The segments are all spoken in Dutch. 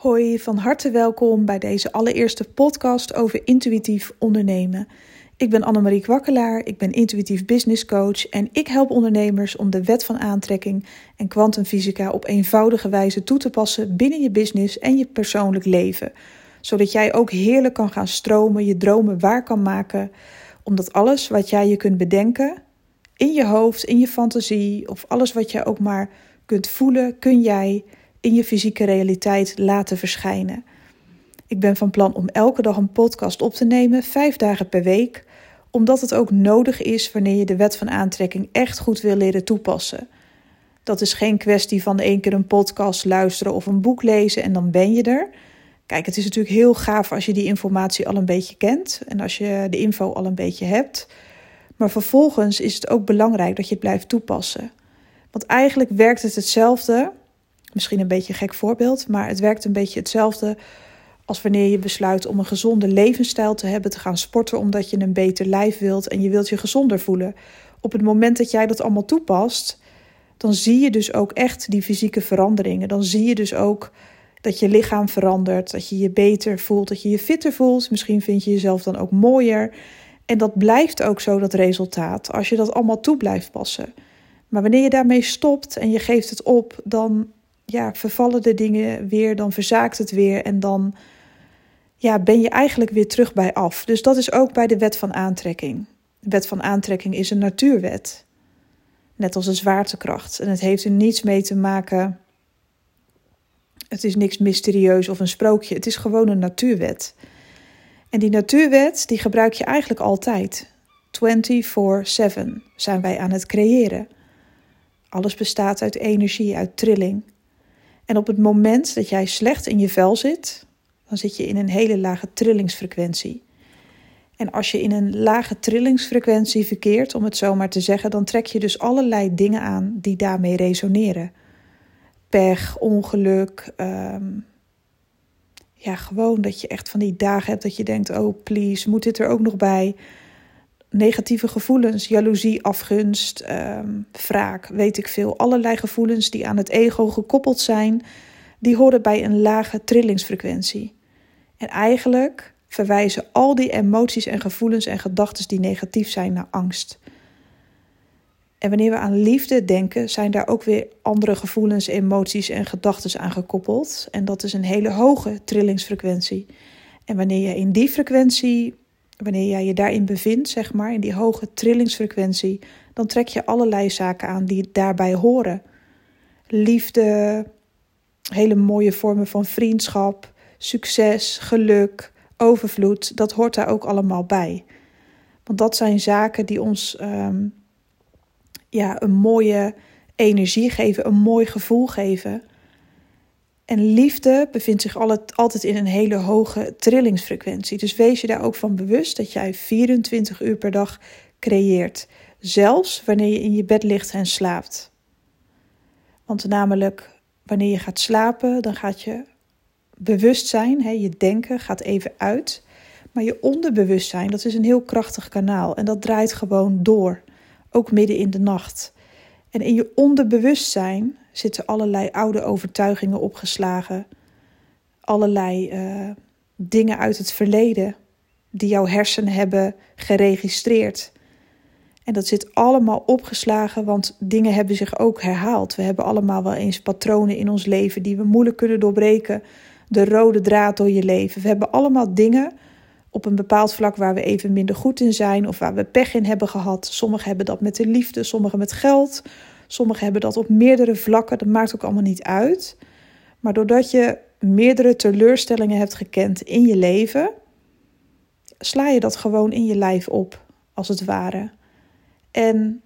Hoi, van harte welkom bij deze allereerste podcast over intuïtief ondernemen. Ik ben Annemarie Kwakkelaar, ik ben intuïtief business coach en ik help ondernemers om de wet van aantrekking en kwantumfysica op eenvoudige wijze toe te passen binnen je business en je persoonlijk leven. Zodat jij ook heerlijk kan gaan stromen, je dromen waar kan maken, omdat alles wat jij je kunt bedenken, in je hoofd, in je fantasie of alles wat jij ook maar kunt voelen, kun jij in je fysieke realiteit laten verschijnen. Ik ben van plan om elke dag een podcast op te nemen, vijf dagen per week, omdat het ook nodig is wanneer je de wet van aantrekking echt goed wil leren toepassen. Dat is geen kwestie van één keer een podcast luisteren of een boek lezen en dan ben je er. Kijk, het is natuurlijk heel gaaf als je die informatie al een beetje kent en als je de info al een beetje hebt. Maar vervolgens is het ook belangrijk dat je het blijft toepassen. Want eigenlijk werkt het hetzelfde Misschien een beetje een gek voorbeeld, maar het werkt een beetje hetzelfde als wanneer je besluit om een gezonde levensstijl te hebben, te gaan sporten omdat je een beter lijf wilt en je wilt je gezonder voelen. Op het moment dat jij dat allemaal toepast, dan zie je dus ook echt die fysieke veranderingen. Dan zie je dus ook dat je lichaam verandert, dat je je beter voelt, dat je je fitter voelt. Misschien vind je jezelf dan ook mooier. En dat blijft ook zo, dat resultaat, als je dat allemaal toe blijft passen. Maar wanneer je daarmee stopt en je geeft het op, dan ja, vervallen de dingen weer, dan verzaakt het weer en dan ja, ben je eigenlijk weer terug bij af. Dus dat is ook bij de wet van aantrekking. De wet van aantrekking is een natuurwet, net als de zwaartekracht. En het heeft er niets mee te maken. Het is niks mysterieus of een sprookje. Het is gewoon een natuurwet. En die natuurwet die gebruik je eigenlijk altijd. 24/7 zijn wij aan het creëren. Alles bestaat uit energie, uit trilling. En op het moment dat jij slecht in je vel zit, dan zit je in een hele lage trillingsfrequentie. En als je in een lage trillingsfrequentie verkeert, om het zo maar te zeggen, dan trek je dus allerlei dingen aan die daarmee resoneren. Pech, ongeluk. Ehm, ja, gewoon dat je echt van die dagen hebt dat je denkt: oh please, moet dit er ook nog bij? Negatieve gevoelens, jaloezie, afgunst, um, wraak, weet ik veel. Allerlei gevoelens die aan het ego gekoppeld zijn, die horen bij een lage trillingsfrequentie. En eigenlijk verwijzen al die emoties en gevoelens en gedachten die negatief zijn naar angst. En wanneer we aan liefde denken, zijn daar ook weer andere gevoelens, emoties en gedachten aan gekoppeld. En dat is een hele hoge trillingsfrequentie. En wanneer je in die frequentie wanneer jij je daarin bevindt, zeg maar, in die hoge trillingsfrequentie, dan trek je allerlei zaken aan die daarbij horen. Liefde, hele mooie vormen van vriendschap, succes, geluk, overvloed, dat hoort daar ook allemaal bij. Want dat zijn zaken die ons ehm, ja, een mooie energie geven, een mooi gevoel geven. En liefde bevindt zich altijd in een hele hoge trillingsfrequentie. Dus wees je daar ook van bewust dat jij 24 uur per dag creëert. Zelfs wanneer je in je bed ligt en slaapt. Want namelijk, wanneer je gaat slapen, dan gaat je bewustzijn, hè, je denken gaat even uit. Maar je onderbewustzijn, dat is een heel krachtig kanaal. En dat draait gewoon door. Ook midden in de nacht. En in je onderbewustzijn zitten allerlei oude overtuigingen opgeslagen. Allerlei uh, dingen uit het verleden die jouw hersenen hebben geregistreerd. En dat zit allemaal opgeslagen, want dingen hebben zich ook herhaald. We hebben allemaal wel eens patronen in ons leven die we moeilijk kunnen doorbreken. De rode draad door je leven. We hebben allemaal dingen op een bepaald vlak waar we even minder goed in zijn of waar we pech in hebben gehad. Sommigen hebben dat met de liefde, sommigen met geld, Sommigen hebben dat op meerdere vlakken, dat maakt ook allemaal niet uit. Maar doordat je meerdere teleurstellingen hebt gekend in je leven, sla je dat gewoon in je lijf op, als het ware. En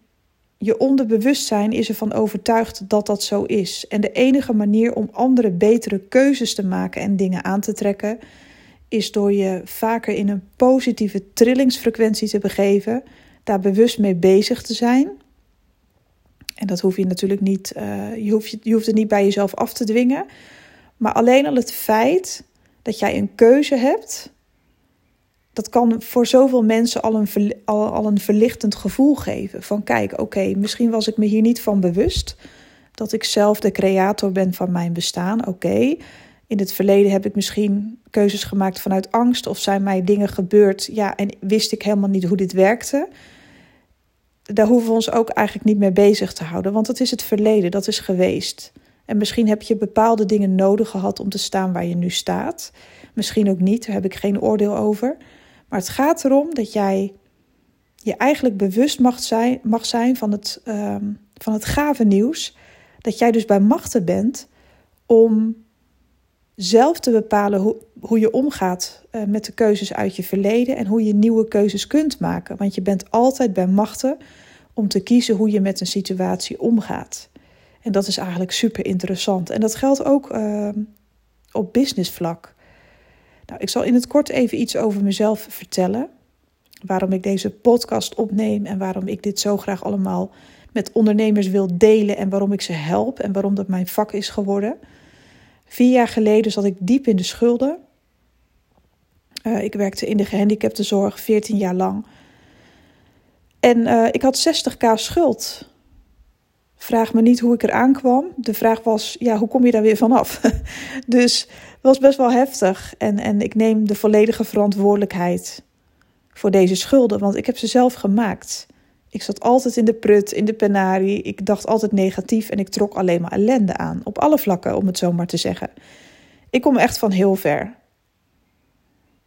je onderbewustzijn is ervan overtuigd dat dat zo is. En de enige manier om andere betere keuzes te maken en dingen aan te trekken, is door je vaker in een positieve trillingsfrequentie te begeven, daar bewust mee bezig te zijn en dat hoef je natuurlijk niet, uh, je, hoeft, je hoeft het niet bij jezelf af te dwingen. Maar alleen al het feit dat jij een keuze hebt, dat kan voor zoveel mensen al een, al, al een verlichtend gevoel geven. Van kijk, oké, misschien was ik me hier niet van bewust dat ik zelf de creator ben van mijn bestaan. Oké, In het verleden heb ik misschien keuzes gemaakt vanuit angst of zijn mij dingen gebeurd, ja, en wist ik helemaal niet hoe dit werkte. Daar hoeven we ons ook eigenlijk niet mee bezig te houden, want het is het verleden, dat is geweest. En misschien heb je bepaalde dingen nodig gehad om te staan waar je nu staat. Misschien ook niet, daar heb ik geen oordeel over. Maar het gaat erom dat jij je eigenlijk bewust mag zijn, mag zijn van, het, ehm, van het gave nieuws. Dat jij dus bij machten bent om zelf te bepalen hoe, je omgaat uh, met de keuzes uit je verleden en hoe je nieuwe keuzes kunt maken. Want je bent altijd bij machten om te kiezen hoe je met een situatie omgaat. En dat is eigenlijk super interessant. En dat geldt ook uh, op businessvlak. Nou, ik zal in het kort even iets over mezelf vertellen. Waarom ik deze podcast opneem en waarom ik dit zo graag allemaal met ondernemers wil delen en waarom ik ze help en waarom dat mijn vak is geworden. Vier jaar geleden zat ik diep in de schulden. Uh, ik werkte in de gehandicaptenzorg 14 jaar lang. En uh, ik had 60k schuld. Vraag me niet hoe ik eraan kwam. De vraag was, ja, hoe kom je daar weer vanaf? dus het was best wel heftig. En, en ik neem de volledige verantwoordelijkheid voor deze schulden, want ik heb ze zelf gemaakt. Ik zat altijd in de prut, in de penarie. Ik dacht altijd negatief en ik trok alleen maar ellende aan. Op alle vlakken, om het zo maar te zeggen. Ik kom echt van heel ver.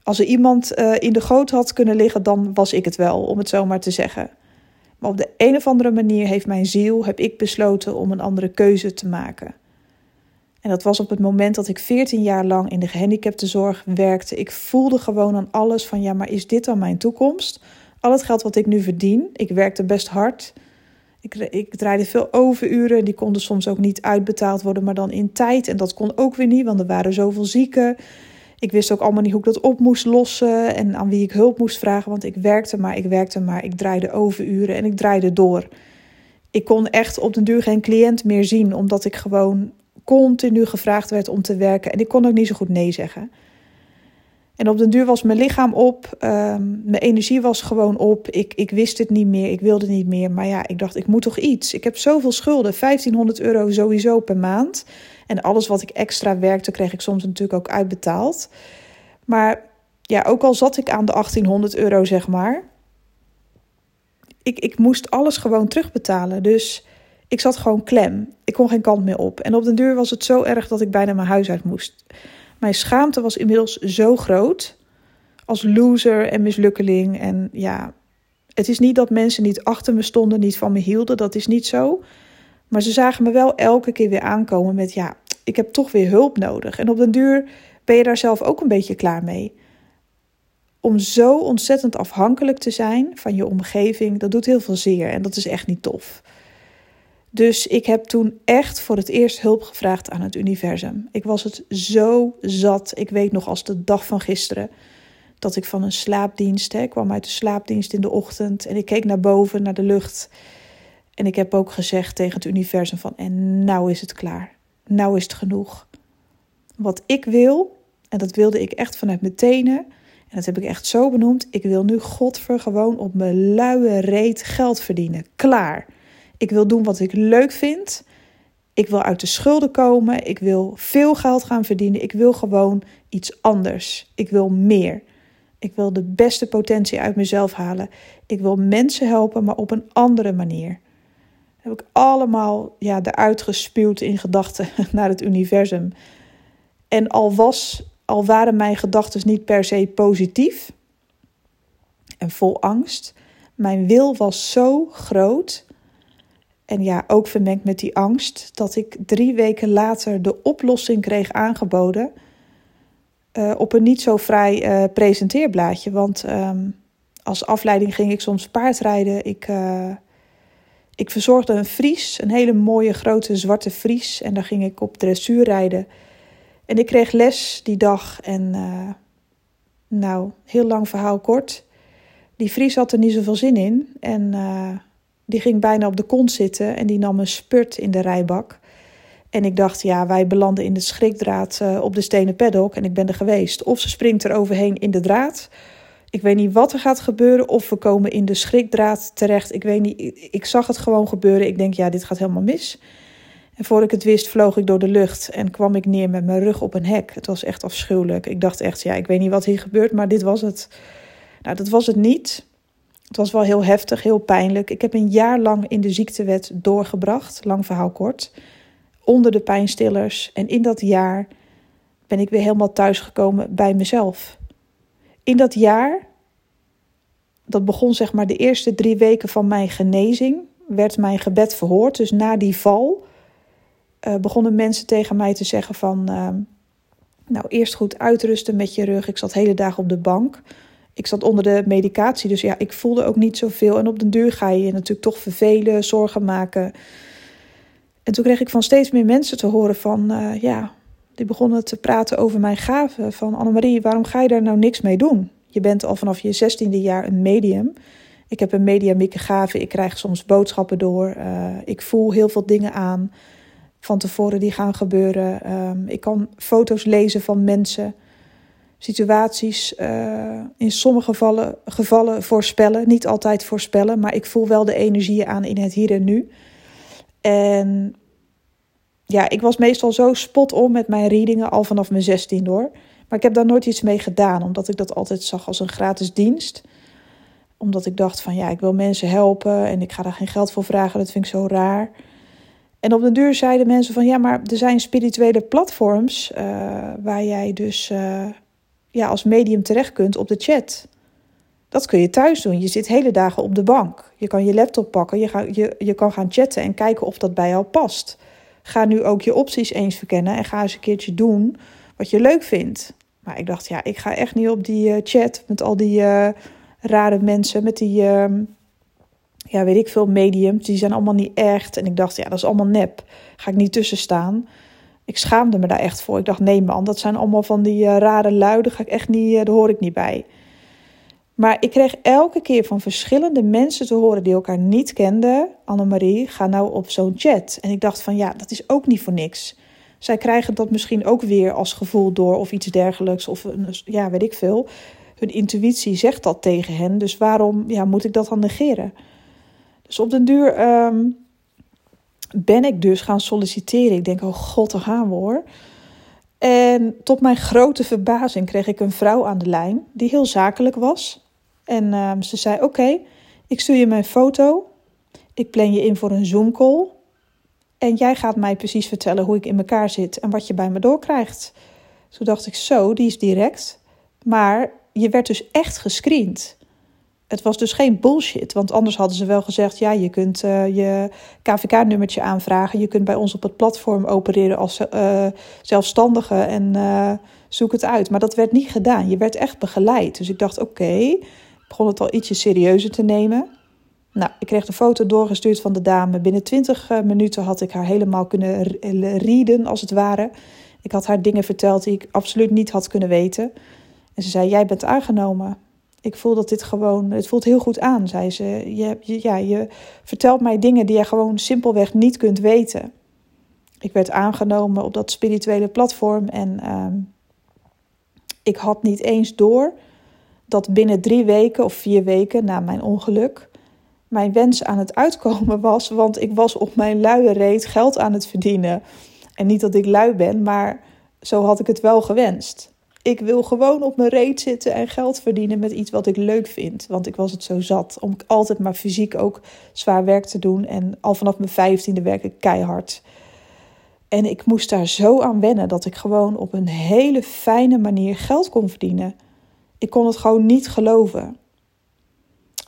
Als er iemand uh, in de goot had kunnen liggen, dan was ik het wel, om het zo maar te zeggen. Maar op de een of andere manier heeft mijn ziel, heb ik besloten om een andere keuze te maken. En dat was op het moment dat ik 14 jaar lang in de gehandicaptenzorg werkte. Ik voelde gewoon aan alles van ja, maar is dit dan mijn toekomst? Al het geld wat ik nu verdien, ik werkte best hard. Ik, ik draaide veel overuren, die konden soms ook niet uitbetaald worden, maar dan in tijd. En dat kon ook weer niet, want er waren zoveel zieken. Ik wist ook allemaal niet hoe ik dat op moest lossen en aan wie ik hulp moest vragen, want ik werkte maar, ik werkte maar, ik draaide overuren en ik draaide door. Ik kon echt op den duur geen cliënt meer zien, omdat ik gewoon continu gevraagd werd om te werken en ik kon ook niet zo goed nee zeggen. En op den duur was mijn lichaam op, um, mijn energie was gewoon op. Ik, ik wist het niet meer, ik wilde niet meer. Maar ja, ik dacht, ik moet toch iets. Ik heb zoveel schulden, 1500 euro sowieso per maand. En alles wat ik extra werkte, kreeg ik soms natuurlijk ook uitbetaald. Maar ja, ook al zat ik aan de 1800 euro, zeg maar. Ik, ik moest alles gewoon terugbetalen. Dus ik zat gewoon klem. Ik kon geen kant meer op. En op den duur was het zo erg dat ik bijna mijn huis uit moest. Mijn schaamte was inmiddels zo groot. Als loser en mislukkeling. En ja, het is niet dat mensen niet achter me stonden, niet van me hielden. Dat is niet zo. Maar ze zagen me wel elke keer weer aankomen met: ja, ik heb toch weer hulp nodig. En op den duur ben je daar zelf ook een beetje klaar mee. Om zo ontzettend afhankelijk te zijn van je omgeving, dat doet heel veel zeer en dat is echt niet tof. Dus ik heb toen echt voor het eerst hulp gevraagd aan het universum. Ik was het zo zat. Ik weet nog als de dag van gisteren dat ik van een slaapdienst, hè, kwam uit de slaapdienst in de ochtend en ik keek naar boven, naar de lucht. En ik heb ook gezegd tegen het universum van en nou is het klaar. Nou is het genoeg. Wat ik wil, en dat wilde ik echt vanuit mijn tenen, en dat heb ik echt zo benoemd, ik wil nu godver gewoon op mijn luie reet geld verdienen. Klaar. Ik wil doen wat ik leuk vind. Ik wil uit de schulden komen. Ik wil veel geld gaan verdienen. Ik wil gewoon iets anders. Ik wil meer. Ik wil de beste potentie uit mezelf halen. Ik wil mensen helpen, maar op een andere manier. Dat heb ik allemaal ja, eruit gespuwd in gedachten naar het universum. En al, was, al waren mijn gedachten niet per se positief en vol angst, mijn wil was zo groot en ja, ook vermengd met die angst dat ik drie weken later de oplossing kreeg aangeboden uh, op een niet zo vrij uh, presenteerblaadje. Want um, als afleiding ging ik soms paardrijden. Ik, uh, ik verzorgde een Fries, een hele mooie grote zwarte Fries. En daar ging ik op dressuur rijden. En ik kreeg les die dag. En nou, heel lang verhaal kort. Die Fries had er niet zoveel zin in. En die ging bijna op de kont zitten en die nam een spurt in de rijbak. En ik dacht, ja, wij belanden in de schrikdraad uh, op de stenen paddock en ik ben er geweest. Of ze springt er overheen in de draad. Ik weet niet wat er gaat gebeuren. Of we komen in de schrikdraad terecht. Ik weet niet. Ik zag het gewoon gebeuren. Ik denk, ja, dit gaat helemaal mis. En voor ik het wist, vloog ik door de lucht en kwam ik neer met mijn rug op een hek. Het was echt afschuwelijk. Ik dacht echt, ja, ik weet niet wat hier gebeurt, maar dit was het. Nou, dat was het niet. Het was wel heel heftig, heel pijnlijk. Ik heb een jaar lang in de ziektewet doorgebracht, lang verhaal kort, onder de pijnstillers. En in dat jaar ben ik weer helemaal thuisgekomen bij mezelf. In dat jaar, dat begon zeg maar de eerste drie weken van mijn genezing, werd mijn gebed verhoord. Dus na die val uh, begonnen mensen tegen mij te zeggen van... Uh, nou, eerst goed uitrusten met je rug. Ik zat hele dagen op de bank. Ik zat onder de medicatie, dus ja, ik voelde ook niet zoveel. En op den duur ga je je natuurlijk toch vervelen, zorgen maken. En toen kreeg ik van steeds meer mensen te horen van... Uh, ja, die begonnen te praten over mijn gaven. Van Annemarie, waarom ga je daar nou niks mee doen? Je bent al vanaf je zestiende jaar een medium. Ik heb een mediamieke gave. Ik krijg soms boodschappen door. Uh, ik voel heel veel dingen aan van tevoren die gaan gebeuren. Um, ik kan foto's lezen van mensen, situaties. Uh, in sommige gevallen, gevallen voorspellen. Niet altijd voorspellen, maar ik voel wel de energie aan in het hier en nu. En ja, ik was meestal zo spot on met mijn readingen al vanaf mijn 16 hoor. Maar ik heb daar nooit iets mee gedaan, omdat ik dat altijd zag als een gratis dienst. Omdat ik dacht van ja, ik wil mensen helpen en ik ga daar geen geld voor vragen, dat vind ik zo raar. En op de duur zeiden mensen van ja, maar er zijn spirituele platforms uh, waar jij dus uh, ja, als medium terecht kunt op de chat. Dat kun je thuis doen. Je zit hele dagen op de bank. Je kan je laptop pakken, je, ga, je, je kan gaan chatten en kijken of dat bij jou past. Ga nu ook je opties eens verkennen en ga eens een keertje doen wat je leuk vindt. Maar ik dacht, ja, ik ga echt niet op die uh, chat met al die uh, rare mensen, met die, uh, ja, weet ik veel, mediums. Die zijn allemaal niet echt. En ik dacht, ja, dat is allemaal nep. Ga ik niet tussen staan. Ik schaamde me daar echt voor. Ik dacht, nee man, dat zijn allemaal van die uh, rare luiden. Ga ik echt niet, daar hoor ik niet bij. Maar ik kreeg elke keer van verschillende mensen te horen die elkaar niet kenden. Annemarie, ga nou op zo'n chat. En ik dacht van ja, dat is ook niet voor niks. Zij krijgen dat misschien ook weer als gevoel door of iets dergelijks. Of ja, weet ik veel. Hun intuïtie zegt dat tegen hen. Dus waarom ja, moet ik dat dan negeren? Dus op den duur um, ben ik dus gaan solliciteren. Ik denk, oh god, daar gaan we hoor. En tot mijn grote verbazing kreeg ik een vrouw aan de lijn die heel zakelijk was. En uh, ze zei: Oké, ik stuur je mijn foto. Ik plan je in voor een Zoom-call. En jij gaat mij precies vertellen hoe ik in elkaar zit en wat je bij me doorkrijgt. Toen dacht ik: Zo, die is direct. Maar je werd dus echt gescreend. Het was dus geen bullshit, want anders hadden ze wel gezegd: ja, je kunt uh, je KVK-nummertje aanvragen. Je kunt bij ons op het platform opereren als uh, zelfstandige en uh, zoek het uit. Maar dat werd niet gedaan. Je werd echt begeleid. Dus ik dacht: oké, okay, begon het al ietsje serieuzer te nemen. Nou, ik kreeg de foto doorgestuurd van de dame. Binnen 20 minuten had ik haar helemaal kunnen readen, als het ware. Ik had haar dingen verteld die ik absoluut niet had kunnen weten. En ze zei: Jij bent aangenomen. Ik voel dat dit gewoon, het voelt heel goed aan, zei ze. Je, je, ja, je vertelt mij dingen die je gewoon simpelweg niet kunt weten. Ik werd aangenomen op dat spirituele platform en uh, ik had niet eens door dat binnen drie weken of vier weken na mijn ongeluk mijn wens aan het uitkomen was, want ik was op mijn luie reet geld aan het verdienen. En niet dat ik lui ben, maar zo had ik het wel gewenst. Ik wil gewoon op mijn reet zitten en geld verdienen met iets wat ik leuk vind. Want ik was het zo zat om altijd maar fysiek ook zwaar werk te doen. En al vanaf mijn vijftiende werk ik keihard. En ik moest daar zo aan wennen dat ik gewoon op een hele fijne manier geld kon verdienen. Ik kon het gewoon niet geloven.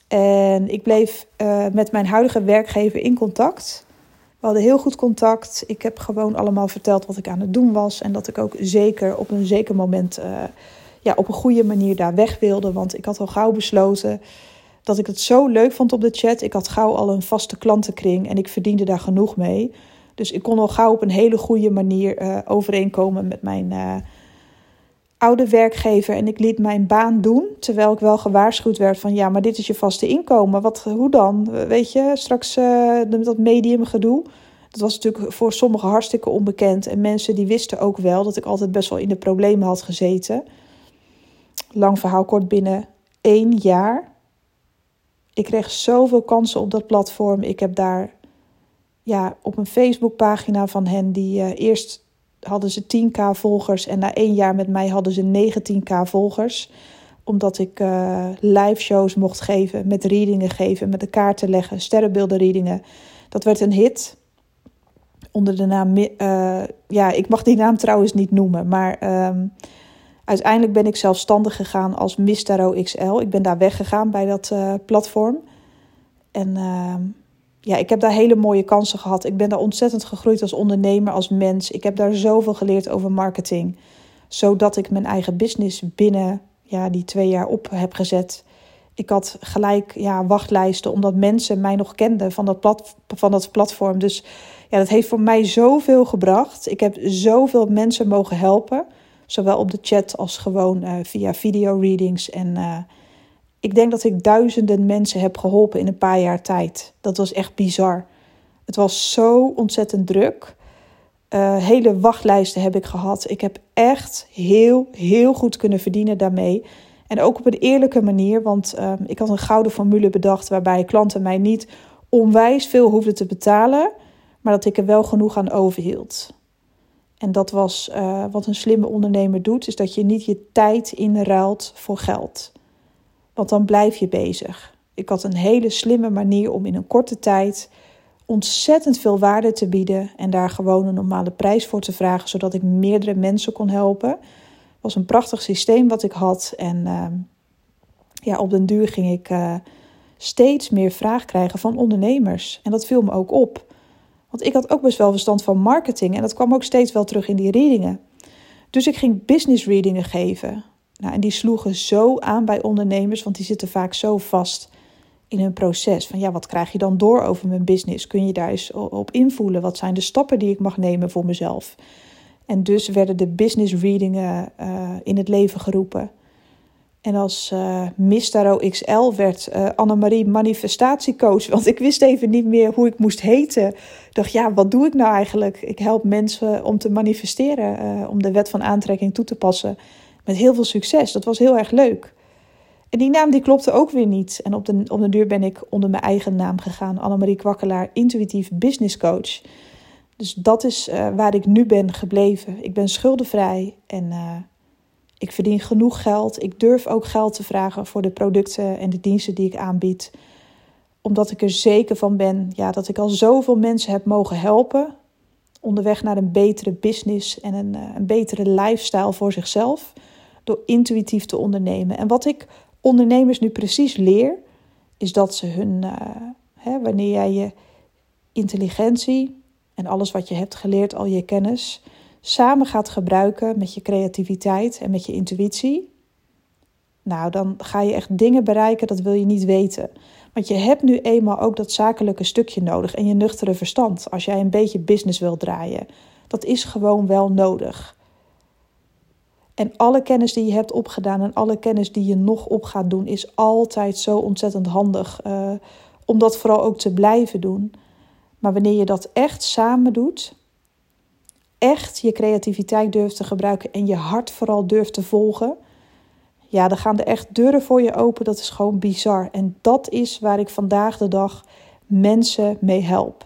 En ik bleef uh, met mijn huidige werkgever in contact. We hadden heel goed contact. Ik heb gewoon allemaal verteld wat ik aan het doen was. En dat ik ook zeker op een zeker moment uh, ja, op een goede manier daar weg wilde. Want ik had al gauw besloten dat ik het zo leuk vond op de chat. Ik had gauw al een vaste klantenkring en ik verdiende daar genoeg mee. Dus ik kon al gauw op een hele goede manier uh, overeenkomen met mijn uh, oude werkgever. En ik liet mijn baan doen, terwijl ik wel gewaarschuwd werd van... ja, maar dit is je vaste inkomen. Wat, hoe dan? Weet je, straks uh, dat medium gedoe. Dat was natuurlijk voor sommigen hartstikke onbekend. En mensen die wisten ook wel dat ik altijd best wel in de problemen had gezeten. Lang verhaal kort, binnen één jaar. Ik kreeg zoveel kansen op dat platform. Ik heb daar ja, op een Facebookpagina van hen, die uh, eerst hadden ze 10k volgers en na één jaar met mij hadden ze 19k volgers. Omdat ik uh, live shows mocht geven, met readingen geven, met de kaarten leggen, sterrenbeelden readingen. Dat werd een hit onder de naam. Uh, ja, ik mag die naam trouwens niet noemen, maar um, uiteindelijk ben ik zelfstandig gegaan als Miss Tarot XL. Ik ben daar weggegaan bij dat uh, platform. En uh, ja, ik heb daar hele mooie kansen gehad. Ik ben daar ontzettend gegroeid als ondernemer, als mens. Ik heb daar zoveel geleerd over marketing. Zodat ik mijn eigen business binnen ja, die twee jaar op heb gezet. Ik had gelijk ja, wachtlijsten, omdat mensen mij nog kenden van dat, plat, van dat platform. Dus ja, dat heeft voor mij zoveel gebracht. Ik heb zoveel mensen mogen helpen. Zowel op de chat als gewoon uh, via video readings. En uh, ik denk dat ik duizenden mensen heb geholpen in een paar jaar tijd. Dat was echt bizar. Het was zo ontzettend druk. Uh, hele wachtlijsten heb ik gehad. Ik heb echt heel, heel goed kunnen verdienen daarmee. En ook op een eerlijke manier, want uh, ik had een gouden formule bedacht waarbij klanten mij niet onwijs veel hoefden te betalen, maar dat ik er wel genoeg aan overhield. En dat was uh, wat een slimme ondernemer doet, is dat je niet je tijd inruilt voor geld. Want dan blijf je bezig. Ik had een hele slimme manier om in een korte tijd ontzettend veel waarde te bieden en daar gewoon een normale prijs voor te vragen, zodat ik meerdere mensen kon helpen. Het was een prachtig systeem wat ik had. En uh, ja, op den duur ging ik uh, steeds meer vraag krijgen van ondernemers. En dat viel me ook op. Want ik had ook best wel verstand van marketing en dat kwam ook steeds wel terug in die readingen. Dus ik ging business readingen geven. Nou, en die sloegen zo aan bij ondernemers, want die zitten vaak zo vast in hun proces. Van ja, wat krijg je dan door over mijn business? Kun je daar eens op invoelen? Wat zijn de stappen die ik mag nemen voor mezelf? En dus werden de business readingen uh, in het leven geroepen. En als uh, Miss Tarot XL werd uh, Annemarie manifestatiecoach. Want ik wist even niet meer hoe ik moest heten. Dacht, ja, wat doe ik nou eigenlijk? Ik help mensen om te manifesteren, om de wet van aantrekking toe te passen met heel veel succes. Dat was heel erg leuk. En die naam die klopte ook weer niet. En op de, op de duur ben ik onder mijn eigen naam gegaan. Annemarie Kwakkelaar, intuïtief business coach. Dus dat is uh, waar ik nu ben gebleven. Ik ben schuldenvrij en uh, ik verdien genoeg geld. Ik durf ook geld te vragen voor de producten en de diensten die ik aanbied. Omdat ik er zeker van ben ja, dat ik al zoveel mensen heb mogen helpen. Onderweg naar een betere business en een, uh, een betere lifestyle voor zichzelf door intuïtief te ondernemen. En wat ik ondernemers nu precies leer, is dat ze hun, uh, hè, wanneer jij je intelligentie en alles wat je hebt geleerd, al je kennis, samen gaat gebruiken met je creativiteit en met je intuïtie, nou, dan ga je echt dingen bereiken, dat wil je niet weten. Want je hebt nu eenmaal ook dat zakelijke stukje nodig en je nuchtere verstand als jij een beetje business wil draaien. Dat is gewoon wel nodig. En alle kennis die je hebt opgedaan en alle kennis die je nog op gaat doen, is altijd zo ontzettend handig. Uh, om dat vooral ook te blijven doen. Maar wanneer je dat echt samen doet, echt je creativiteit durft te gebruiken en je hart vooral durft te volgen, ja, dan gaan er echt deuren voor je open. Dat is gewoon bizar. En dat is waar ik vandaag de dag mensen mee help.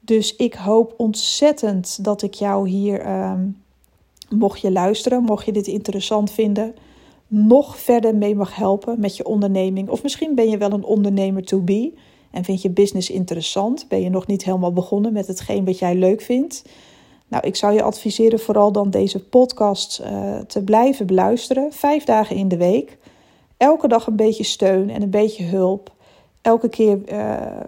Dus ik hoop ontzettend dat ik jou hier. Uh, mocht je luisteren, mocht je dit interessant vinden, nog verder mee mag helpen met je onderneming. Of misschien ben je wel een ondernemer to be en vind je business interessant. Ben je nog niet helemaal begonnen met hetgeen wat jij leuk vindt. Nou, ik zou je adviseren vooral dan deze podcast uh, te blijven beluisteren. Vijf dagen in de week. Elke dag een beetje steun en een beetje hulp. Elke keer uh,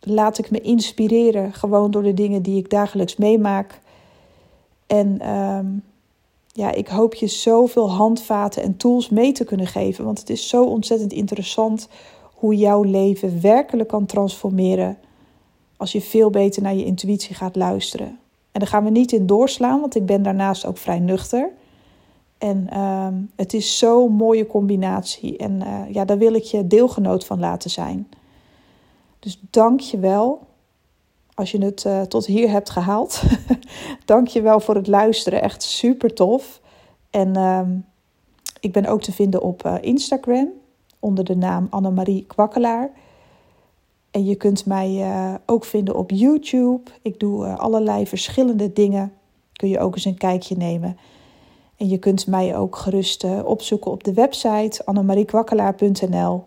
laat ik me inspireren, gewoon door de dingen die ik dagelijks meemaak. En uh, ja, ik hoop je zoveel handvaten en tools mee te kunnen geven. Want het is zo ontzettend interessant hoe jouw leven werkelijk kan transformeren. Als je veel beter naar je intuïtie gaat luisteren. En daar gaan we niet in doorslaan, want ik ben daarnaast ook vrij nuchter. En uh, het is zo'n mooie combinatie. En uh, ja, daar wil ik je deelgenoot van laten zijn. Dus dank je wel als je het uh, tot hier hebt gehaald. Dank je wel voor het luisteren. Echt super tof. En uh, ik ben ook te vinden op uh, Instagram onder de naam Annemarie Kwakkelaar. En je kunt mij eh, ook vinden op YouTube. Ik doe allerlei verschillende dingen. Kun je ook eens een kijkje nemen. En je kunt mij ook gerust opzoeken op de website annemariekwakkelaar.nl.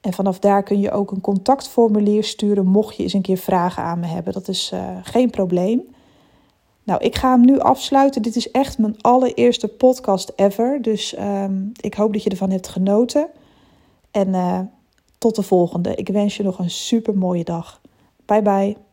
En vanaf daar kun je ook een contactformulier sturen mocht je eens een keer vragen aan me hebben. Dat is geen probleem. Nou, ik ga hem nu afsluiten. Dit is echt mijn allereerste podcast ever. Dus ehm, ik hoop dat je ervan hebt genoten. En tot de volgende. Ik wens je nog een super mooie dag. Bye bye.